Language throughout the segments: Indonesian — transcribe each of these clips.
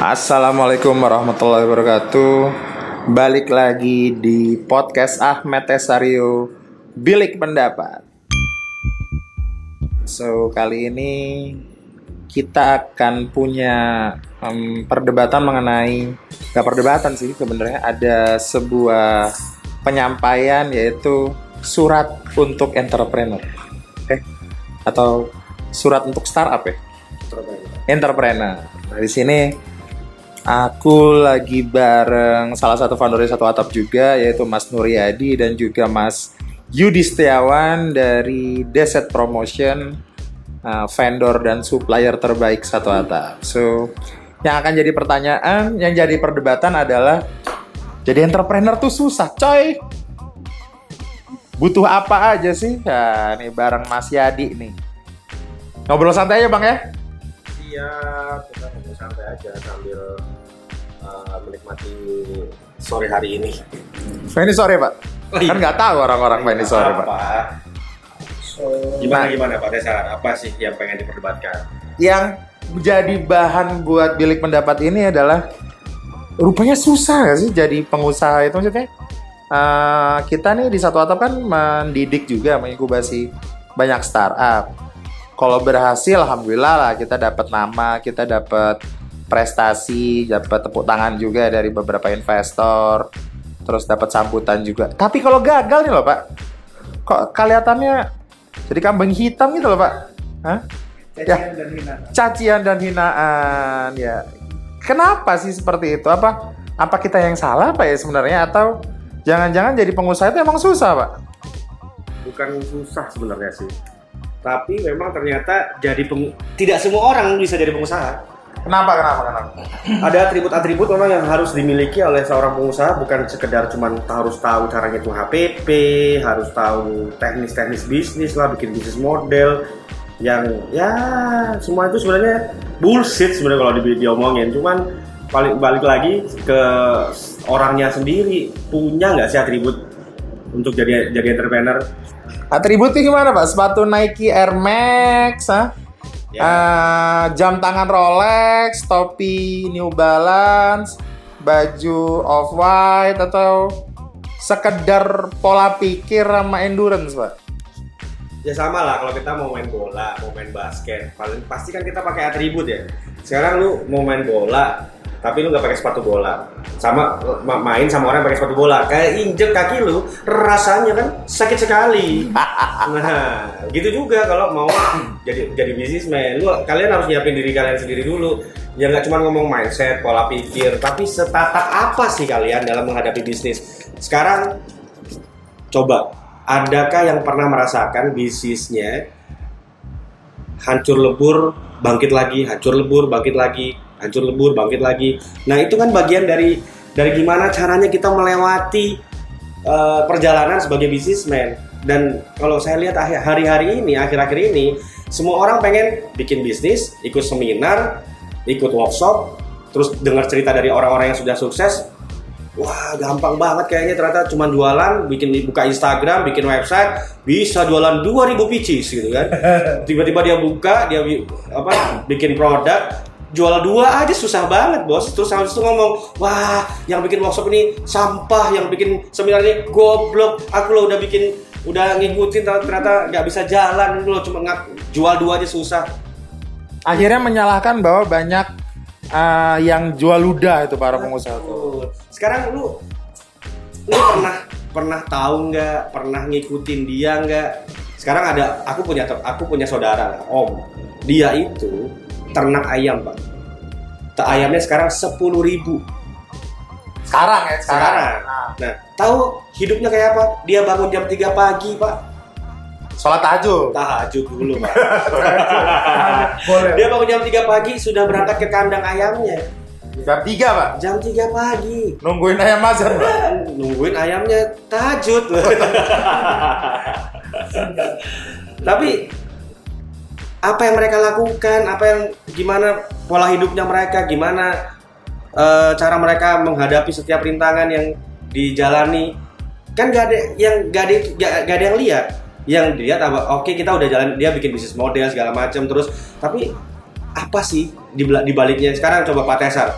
Assalamualaikum warahmatullahi wabarakatuh. Balik lagi di podcast Ahmed Tesario Bilik Pendapat. So kali ini kita akan punya um, perdebatan mengenai Gak perdebatan sih sebenarnya Ada sebuah penyampaian yaitu surat untuk entrepreneur. Eh atau surat untuk startup ya? Entrepreneur. Nah, di sini Aku lagi bareng salah satu founder satu atap juga yaitu Mas Nuryadi dan juga Mas Yudi Setiawan dari Deset Promotion uh, vendor dan supplier terbaik satu atap. So yang akan jadi pertanyaan, yang jadi perdebatan adalah jadi entrepreneur tuh susah, coy. Butuh apa aja sih? Nah, nih bareng Mas Yadi nih. Ngobrol santai aja bang ya? Iya, kita ngobrol santai aja sambil uh, menikmati sore hari ini. Ini sore pak. Oh, iya. Kan nggak tahu orang-orang ini sore pak. Gimana Nah. gimana Pak Desa? Apa sih yang pengen diperdebatkan? Yang menjadi bahan buat bilik pendapat ini adalah rupanya susah gak sih jadi pengusaha itu maksudnya eh, kita nih di satu atap kan mendidik juga menginkubasi banyak startup kalau berhasil alhamdulillah lah kita dapat nama kita dapat prestasi dapat tepuk tangan juga dari beberapa investor terus dapat sambutan juga. Tapi kalau gagal nih loh pak kok kelihatannya jadi kambing hitam gitu loh pak? Hah? Ya. cacian dan hinaan ya. Kenapa sih seperti itu? Apa apa kita yang salah pak ya sebenarnya? Atau jangan-jangan jadi pengusaha itu emang susah pak? Bukan susah sebenarnya sih. Tapi memang ternyata jadi peng... tidak semua orang bisa jadi pengusaha. kenapa kenapa kenapa Ada atribut-atribut memang yang harus dimiliki oleh seorang pengusaha bukan sekedar cuman harus tahu cara ngitung HPP, harus tahu teknis-teknis bisnis lah, bikin bisnis model yang ya semua itu sebenarnya bullshit sebenarnya kalau di diomongin cuman balik balik lagi ke orangnya sendiri punya nggak sih atribut untuk jadi jadi entrepreneur. Atributnya gimana pak? Sepatu Nike Air Max? Ya. Eh, jam tangan Rolex topi New Balance baju off white atau sekedar pola pikir sama endurance pak? Ya sama lah. Kalau kita mau main bola mau main basket paling pasti kan kita pakai atribut ya. Sekarang lu mau main bola tapi lu nggak pakai sepatu bola. Sama ma- main sama orang yang pakai sepatu bola. Kayak injek kaki lu rasanya kan sakit sekali. Nah gitu juga kalau mau jadi jadi bisnismen lu kalian harus nyiapin diri kalian sendiri dulu. Ya nggak cuma ngomong mindset pola pikir tapi setatak apa sih kalian dalam menghadapi bisnis? Sekarang coba adakah yang pernah merasakan bisnisnya hancur lebur bangkit lagi hancur lebur bangkit lagi hancur lebur bangkit lagi. Nah itu kan bagian dari dari gimana caranya kita melewati eh, perjalanan sebagai bisnismen dan kalau saya lihat hari-hari ini akhir-akhir ini semua orang pengen bikin bisnis ikut seminar ikut workshop terus dengar cerita dari orang-orang yang sudah sukses. Wah gampang banget kayaknya ternyata. Cuma jualan, bikin buka Instagram, bikin website, bisa jualan 2000 pieces gitu kan. Tiba-tiba dia buka, dia apa bikin produk, jual dua aja susah banget bos. Terus habis itu ngomong, wah yang bikin workshop ini sampah, yang bikin seminar ini goblok. Aku lo udah bikin, udah ngikutin ternyata- nggak bisa jalan lo cuma ngak, jual dua aja susah. akhirnya menyalahkan bahwa banyak eh, yang jual ludah itu para pengusaha itu. Sekarang lu lu pernah pernah tahu nggak pernah ngikutin dia nggak sekarang ada aku punya aku punya saudara om dia itu ternak ayam pak. Tak ayamnya sekarang sepuluh ribu. Sekarang ya sekarang. Nah, nah tahu hidupnya kayak apa? Dia bangun jam 3 pagi pak. Sholat tahajud. Tahajud dulu pak. Dia bangun jam 3 pagi sudah berangkat ke kandang ayamnya. Jam tiga pak? Jam 3 pagi. Nungguin ayam azan pak? Nungguin ayamnya tahajud. Tapi apa yang mereka lakukan apa yang gimana pola hidupnya mereka gimana eh, cara mereka menghadapi setiap rintangan yang dijalani kan gak ada yang gak ada gak, gak ada yang lihat yang dilihat apa oke kita udah jalan dia bikin bisnis model segala macam terus tapi apa sih di bela- di baliknya sekarang coba Pak Tesar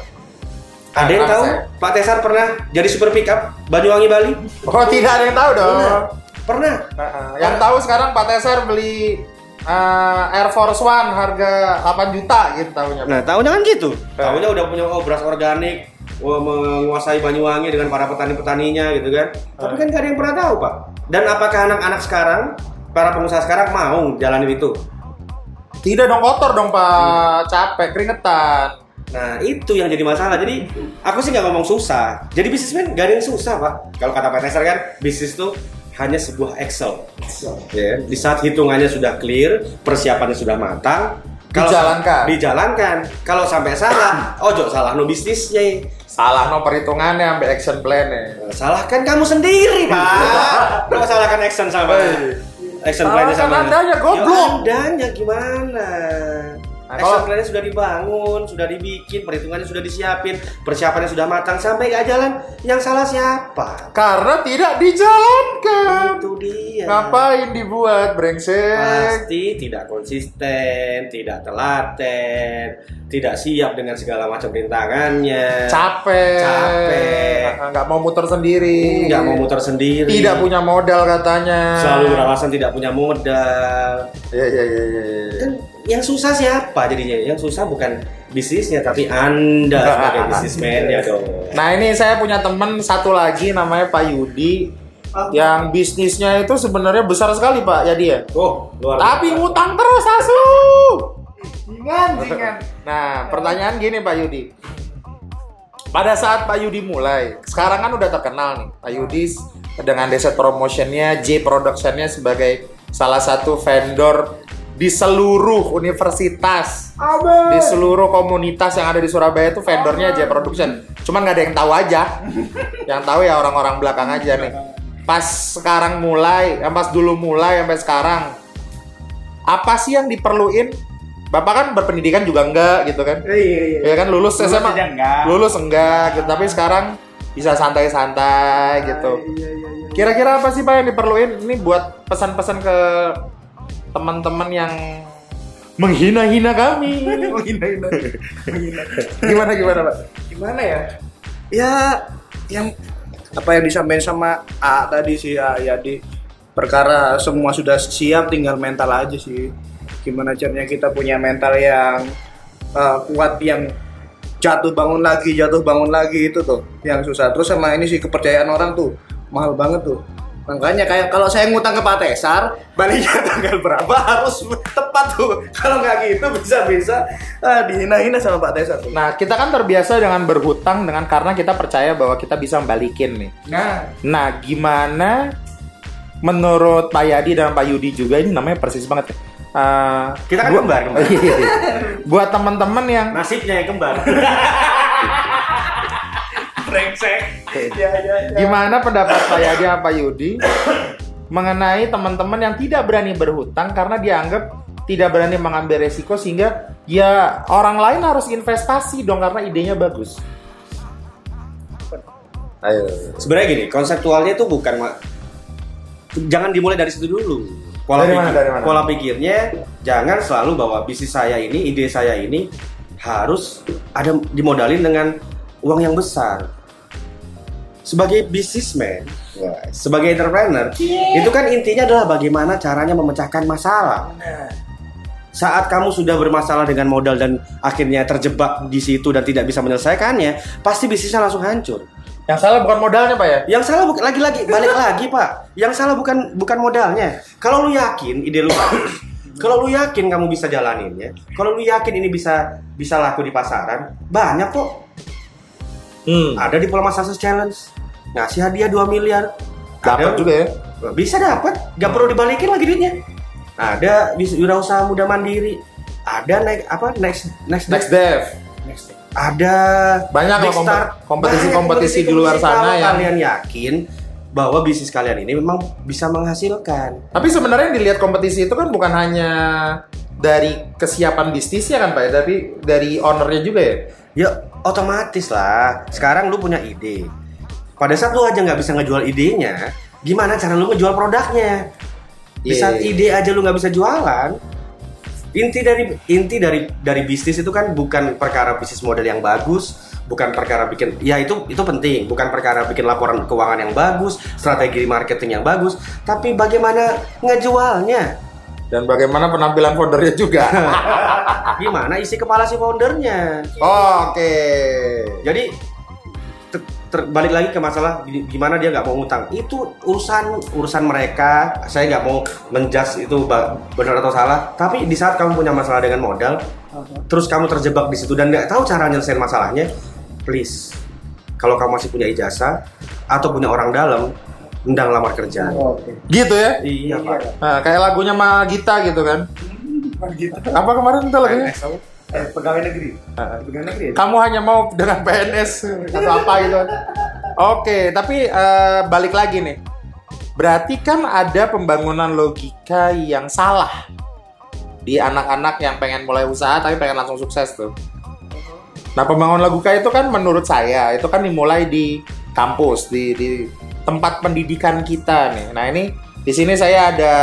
Ada yang Kenapa tahu? Pak Tesar pernah jadi super pickup Banyuwangi Bali? Oh tidak ada yang tahu dong. Pernah. Pernah. Nah, yang tahu sekarang Pak Teser beli eh, Air Force One harga 8 juta gitu tahunya. Nah, tahunya kan gitu. Tahunya udah punya oh, beras organik, oh, menguasai Banyuwangi dengan para petani-petaninya gitu kan. Tapi kan gak ada yang pernah tahu, Pak. Dan apakah anak-anak sekarang, para pengusaha sekarang mau jalanin itu? Tidak dong kotor dong Pak, capek keringetan. Nah, itu yang jadi masalah. Jadi, aku sih nggak ngomong susah. Jadi bisnismen gak ada yang susah, Pak. Kalau kata Pak Tesar kan, bisnis itu hanya sebuah Excel. Ya, di saat hitungannya sudah clear, persiapannya sudah matang, Dijalankan. dijalankan. Kalau sampai salah, ojo salah no bisnisnya. Salah no perhitungannya ambil action plan-nya. Salahkan kamu sendiri, Pak. Kau salahkan action sama action Salahkan sama. andanya, goblok. Ya, andanya gimana? Nah, kalau- plan-nya sudah dibangun, sudah dibikin, perhitungannya sudah disiapin, persiapannya sudah matang sampai nggak jalan. Yang salah siapa? Karena tidak dijalankan. Itu dia. Ngapain dibuat brengsek? Pasti tidak konsisten, tidak telaten, tidak siap dengan segala macam rintangannya. Capek. Capek. Nggak mau muter sendiri. nggak mau muter sendiri. Tidak punya modal katanya. Selalu beralasan tidak punya modal. Iya iya iya iya. iya. Kan yang susah siapa jadinya? Yang susah bukan bisnisnya tapi Anda sebagai bisnismennya dong. Nah ini saya punya temen satu lagi namanya Pak Yudi yang bisnisnya itu sebenarnya besar sekali Pak ya dia. Oh, luar Tapi biasa. ngutang terus asu. Jingan. Nah pertanyaan gini Pak Yudi. Pada saat Pak Yudi mulai, sekarang kan udah terkenal nih Pak Yudi dengan Deset Promotionnya, J Productionnya sebagai salah satu vendor di seluruh universitas Abe. di seluruh komunitas yang ada di Surabaya itu vendornya J Production. Cuman nggak ada yang tahu aja. yang tahu ya orang-orang belakang aja nih. Pas sekarang mulai, yang pas dulu mulai sampai sekarang, apa sih yang diperluin? Bapak kan berpendidikan juga enggak gitu kan? Iya, iya, iya. Ya kan lulus, Lulus SMA, aja enggak. lulus enggak gitu. Tapi sekarang bisa santai-santai gitu. Iya, iya, iya. Kira-kira apa sih Pak yang diperluin? Ini buat pesan-pesan ke teman-teman yang menghina-hina kami. Menghina-hina. Menghina. gimana gimana Pak? Gimana ya? Ya, yang apa yang disampaikan sama A tadi sih A ya di perkara semua sudah siap tinggal mental aja sih. Gimana caranya kita punya mental yang uh, kuat yang jatuh bangun lagi, jatuh bangun lagi itu tuh yang susah. Terus sama ini sih kepercayaan orang tuh mahal banget tuh. Makanya kayak kalau saya ngutang ke Pak Tesar, baliknya tanggal berapa harus tepat tuh. Kalau nggak gitu bisa-bisa ah, dihina-hina sama Pak Tesar tuh. Nah, kita kan terbiasa dengan berhutang dengan karena kita percaya bahwa kita bisa balikin nih. Nah, Nah, gimana menurut Pak Yadi dan Pak Yudi juga ini namanya persis banget. Eh, Kita kan buat- kembar, kembar. Iya. buat teman-teman yang Nasibnya yang kembar. brengsek. Ya, ya, ya. gimana pendapat Yadi dan Pak Yudi mengenai teman-teman yang tidak berani berhutang karena dianggap tidak berani mengambil resiko sehingga ya orang lain harus investasi dong karena idenya bagus. Ayo. Sebenarnya gini, konseptualnya itu bukan jangan dimulai dari situ dulu. Pola Dari pikir, mana, dari mana? pola pikirnya jangan selalu bahwa bisnis saya ini, ide saya ini harus ada dimodalin dengan uang yang besar. Sebagai wah, sebagai entrepreneur, itu kan intinya adalah bagaimana caranya memecahkan masalah. Saat kamu sudah bermasalah dengan modal dan akhirnya terjebak di situ dan tidak bisa menyelesaikannya, pasti bisnisnya langsung hancur. Yang salah bukan modalnya Pak ya? Yang salah bukan lagi-lagi balik lagi pak. Yang salah bukan bukan modalnya. Kalau lu yakin ide lu kalau lu yakin kamu bisa jalaninnya, kalau lu yakin ini bisa bisa laku di pasaran, banyak kok. Hmm. Ada di Pola Sukses Challenge ngasih hadiah 2 miliar. Dapat juga ya. Bisa dapat, gak perlu dibalikin lagi duitnya. Ada bis- wirausaha muda mandiri. Ada naik apa next next Next Dev. ada Banyak loh kompetisi-kompetisi di luar kompetisi sana yang- kalian yakin bahwa bisnis kalian ini memang bisa menghasilkan. Tapi sebenarnya yang dilihat kompetisi itu kan bukan hanya dari kesiapan bisnisnya kan Pak ya, tapi dari ownernya juga ya. Ya otomatis lah. Sekarang lu punya ide. Pada saat lu aja nggak bisa ngejual idenya, gimana cara lu ngejual produknya? Di Iya, saat iya. ide aja lu nggak bisa jualan, inti dari inti dari dari bisnis itu kan bukan perkara bisnis model yang bagus, bukan perkara bikin ya itu itu penting bukan perkara bikin laporan keuangan yang bagus strategi marketing yang bagus tapi bagaimana ngejualnya Dan bagaimana penampilan foundernya juga. gimana isi kepala si foundernya? Oke. jadi ter- ter- balik lagi ke masalah gi- gimana dia nggak mau ngutang. Itu urusan urusan mereka. Saya nggak mau menjudge itu benar atau salah. Tapi di saat kamu punya masalah dengan modal terus kamu terjebak di situ dan nggak tahu cara nyelesain masalahnya please kalau kamu masih punya ijazah atau punya orang dalam undang lamar kerja Oke. Gitu ya. iya pak Nah, kayak lagunya Ma Gita gitu kan. Apa kemarin itu lagunya? Eh, pegawai negeri. Pegawai negeri. ya? Kamu hanya mau dengan PNS atau apa gitu. Oke, tapi eh, balik lagi nih. Berarti kan ada pembangunan logika yang salah di anak-anak yang pengen mulai usaha tapi pengen langsung sukses tuh. Nah, pembangunan logika itu kan menurut saya itu kan dimulai di kampus, di, di tempat pendidikan kita nih. Nah, ini di sini saya ada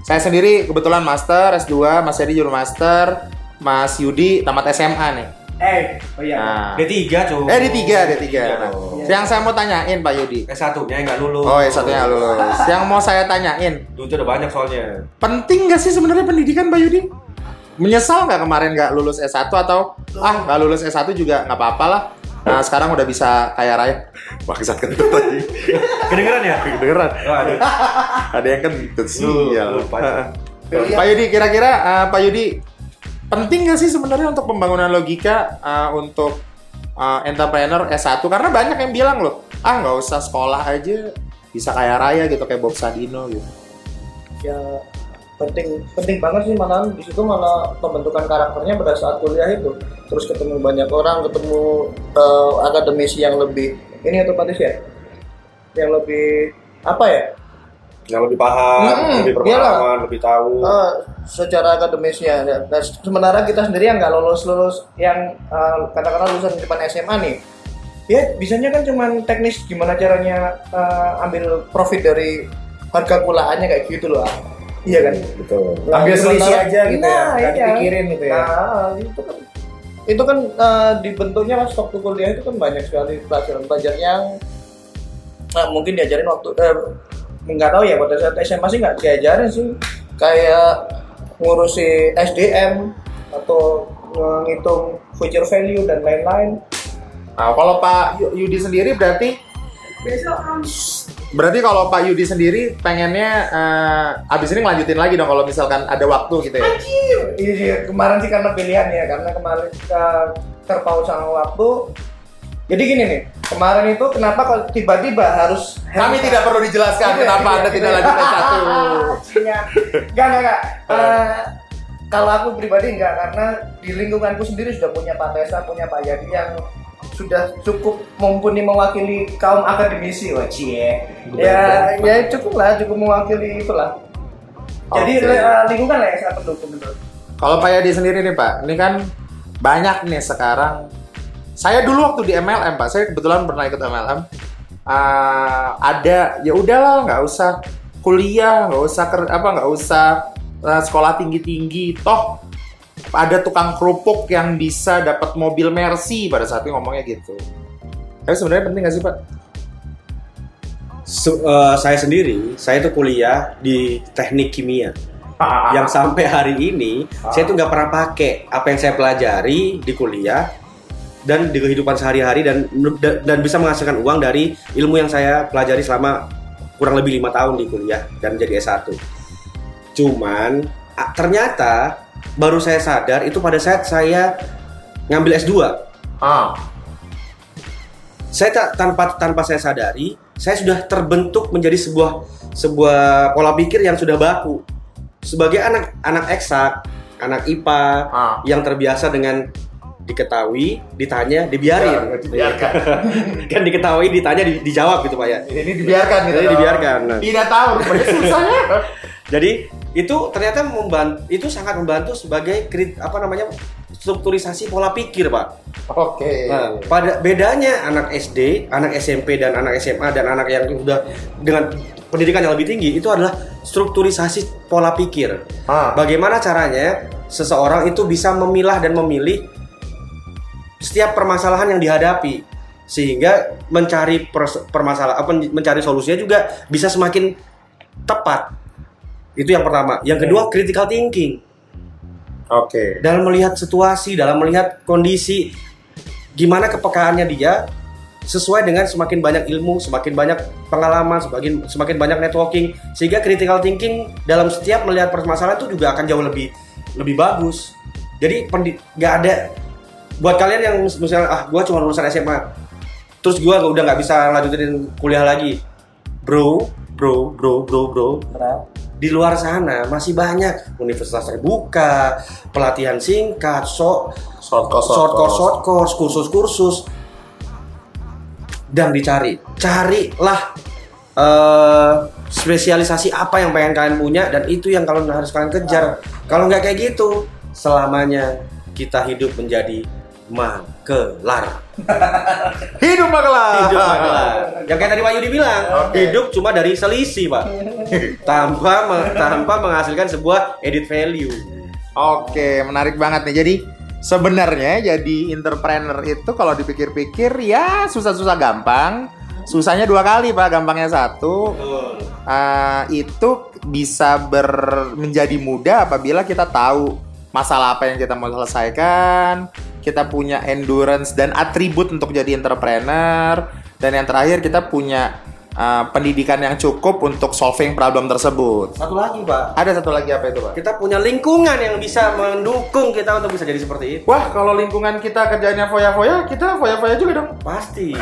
saya sendiri kebetulan master S2, Mas Yadi juru master, Mas Yudi tamat SMA nih. Eh, oh iya. Nah, D3 cuy eh di tiga, di tiga. Iya Nah, dong. yang saya mau tanyain Pak Yudi. S1 nya nggak lulus Oh, ya satunya lulus. Yang mau saya tanyain, duitnya udah banyak soalnya penting nggak sih sebenarnya pendidikan Pak Yudi? Menyesal nggak kemarin nggak lulus S1 atau ah nggak lulus S1 juga nggak apa-apa lah. Nah sekarang udah bisa kaya raya. Bangsat kentut lagi. kedengeran ya Kedengeran. Waduh. Ada yang kentut sih. Lu, ya. lu, Pak. Yudi kira-kira eh, Pak Yudi penting nggak sih sebenarnya untuk pembangunan logika eh, untuk eh, entrepreneur S1 karena banyak yang bilang loh ah nggak usah sekolah aja bisa kaya raya gitu kayak Bob Sadino gitu. ya penting penting banget sih malah di situ malah pembentukan karakternya pada saat kuliah itu. Terus ketemu banyak orang ketemu eh, akademisi yang lebih ini otomatis ya? Yang lebih apa ya? Yang lebih paham, Mm-mm, lebih berpengalaman, lebih tahu. Eh, secara akademisnya ya. Dan sementara kita sendiri yang nggak lulus lulus yang eh, katakanlah lulusan depan SMA nih ya bisanya kan cuman teknis gimana caranya eh, ambil profit dari harga gulaannya kayak gitu loh iya kan Betul. Nah, Ambil selisih aja gitu ya, nggak iya. dipikirin gitu ya. Nah, itu kan itu kan eh, dibentuknya pas waktu kuliah itu kan banyak sekali pelajaran-pelajaran yang nah, mungkin diajarin waktu eh, nggak tahu ya pada saat SMA sih nggak diajarin sih kayak ngurusi SDM atau ngitung future value dan lain-lain. Nah, kalau Pak Yu- Yudi sendiri berarti berarti kalau Pak Yudi sendiri pengennya eh, abis ini ngelanjutin lagi dong kalau misalkan ada waktu gitu ya. Iya sih, kemarin sih karena pilihan ya, karena kemarin uh, terpaut sama waktu. Jadi gini nih, kemarin itu kenapa kalau tiba-tiba harus Kami tidak perlu dijelaskan Gitu kenapa gitu ya, Anda gitu tidak ya. lanjut S1. Iya. Enggak, enggak, enggak. Eh, kalau aku pribadi enggak, karena di lingkunganku sendiri sudah punya Pak Tesa, punya Pak Yadi yang sudah cukup mumpuni mewakili kaum akademisi, wah cie. Ya, ya cukup lah, cukup mewakili itulah. Jadi eh, lingkungan lah yang sangat mendukung betul. Kalau Pak Yadi sendiri nih Pak, ini kan banyak nih sekarang. Saya dulu waktu di MLM Pak, saya kebetulan pernah ikut MLM. Ah, ada ya udahlah nggak usah kuliah, nggak usah ker, apa nggak usah eh, sekolah tinggi tinggi. Toh ada tukang kerupuk yang bisa dapat mobil Mercy pada saat itu ngomongnya gitu. Tapi sebenarnya penting nggak sih Pak? Su- eh, saya sendiri, saya tuh kuliah di teknik kimia. yang sampai hari ini saya tuh nggak pernah pakai apa yang saya pelajari di kuliah dan di kehidupan sehari-hari dan dan bisa menghasilkan uang dari ilmu yang saya pelajari selama kurang lebih lima tahun di kuliah dan jadi S1. Cuman ternyata baru saya sadar itu pada saat saya ngambil S2 Ah, saya tak tanpa tanpa saya sadari saya sudah terbentuk menjadi sebuah sebuah pola pikir yang sudah baku. Sebagai anak anak eksak anak IPA ah. yang terbiasa dengan diketahui ditanya dibiarin dibiarkan. kan diketahui ditanya di- dijawab gitu pak ya Ini dibiarkan gitu. Dong. dibiarkan. Nah. Tidak tahu, rupanya susah ya. jadi itu ternyata membantu itu sangat membantu sebagai krit, apa namanya strukturisasi pola pikir pak Oke. Nah, pada bedanya anak SD, anak SMP dan anak SMA dan anak yang sudah dengan pendidikan yang lebih tinggi itu adalah strukturisasi pola pikir. Ah. Bagaimana caranya seseorang itu bisa memilah dan memilih setiap permasalahan yang dihadapi sehingga mencari permasalahan apa mencari solusinya juga bisa semakin tepat. Itu yang pertama. Yang kedua critical thinking Oke. dalam melihat situasi, dalam melihat kondisi, gimana kepekaannya dia sesuai dengan semakin banyak ilmu, semakin banyak pengalaman, semakin semakin banyak networking, sehingga critical thinking dalam setiap melihat permasalahan itu juga akan jauh lebih lebih bagus. Jadi nggak ada buat kalian yang mis- misalnya ah gua cuma lulusan SMA, terus gua udah nggak bisa lanjutin kuliah lagi, bro, bro, bro, bro, bro, di luar sana masih banyak. Universitas terbuka, pelatihan singkat, so, Short course, short course, short course, kursus-kursus, dan dicari, carilah eh, spesialisasi apa yang pengen kalian punya dan itu yang kalau harus kalian kejar. Kalau nggak kayak gitu, selamanya kita hidup menjadi magelar. Hidup Magelang. Hidup magelar. Yang kayak tadi Wahyudi bilang, hidup cuma dari selisih, Pak. tanpa me- tanpa menghasilkan sebuah edit value. Oke, menarik banget nih. Jadi sebenarnya jadi entrepreneur itu kalau dipikir-pikir ya susah-susah gampang. Susahnya dua kali pak, gampangnya satu. Ah, itu bisa ber menjadi mudah apabila kita tahu masalah apa yang kita mau selesaikan, kita punya endurance dan atribut untuk jadi entrepreneur, dan yang terakhir kita punya ah, pendidikan yang cukup untuk solving problem tersebut. Satu lagi, Pak. Ada satu lagi apa itu pak? Kita punya lingkungan yang bisa mendukung kita untuk bisa jadi seperti itu. Wah, kalau lingkungan kita kerjanya foya-foya, kita foya-foya juga dong. Pasti.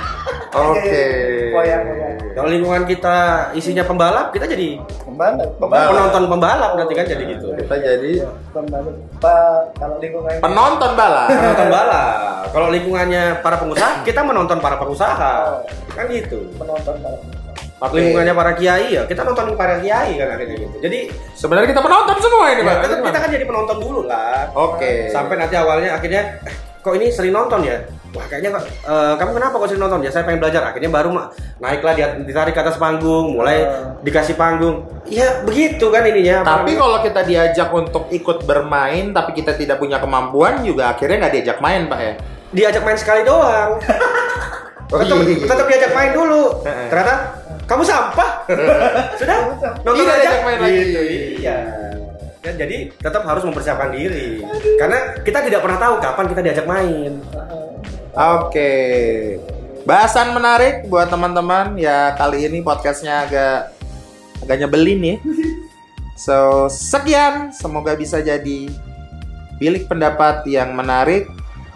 Oke. Foya-foya. Kalau lingkungan kita isinya pembalap, kita jadi Pembalap. Pembalap. penonton pembalap berarti kan jadi gitu. Kita jadi Pembalap. Pak, kalau lingkungan penonton balap. Penonton balap. Kalau lingkungannya para pengusaha, kita menonton para pengusaha. Kan gitu. penonton Oke. Lingkungannya para kiai ya, kita nonton para kiai kan akhirnya gitu. Jadi Sebenarnya kita penonton semua ini, ya, Pak. tetap kita kan jadi penonton dulu lah. Oke. Sampai nanti awalnya akhirnya eh, kok ini sering nonton ya? Wah kayaknya eh, kamu kenapa kok sering nonton? Ya saya pengen belajar. Akhirnya baru naiklah dia ditarik ke atas panggung, mulai dikasih panggung. Ya begitu kan ininya. Tapi kalau kita diajak untuk ikut bermain, tapi kita tidak punya kemampuan, juga akhirnya nggak diajak main, Pak ya. diajak main sekali doang. Oh, tetap, iya. tetap diajak main dulu. Heeh. Ternyata kamu sampah. Sudah nonton aja. diajak main lagi. Gitu, iya. Dan jadi tetap harus mempersiapkan diri. Karena kita tidak pernah tahu kapan kita diajak main. Oke. Bahasan menarik buat teman-teman. Ya kali ini podcastnya agak agak nyebelin ya. So sekian. Semoga bisa jadi bilik pendapat yang menarik.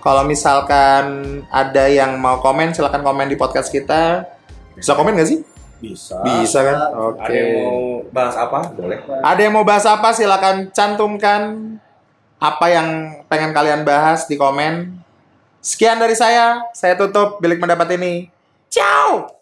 Kalau misalkan ada yang mau komen, silahkan komen di podcast kita. Bisa komen nggak sih? Bisa. Bisa kan? Oke. Ada yang mau bahas apa? Boleh. Ada yang mau bahas apa? Silakan cantumkan apa yang pengen kalian bahas di komen. Sekian dari saya. Saya tutup bilik pendapat ini. Ciao.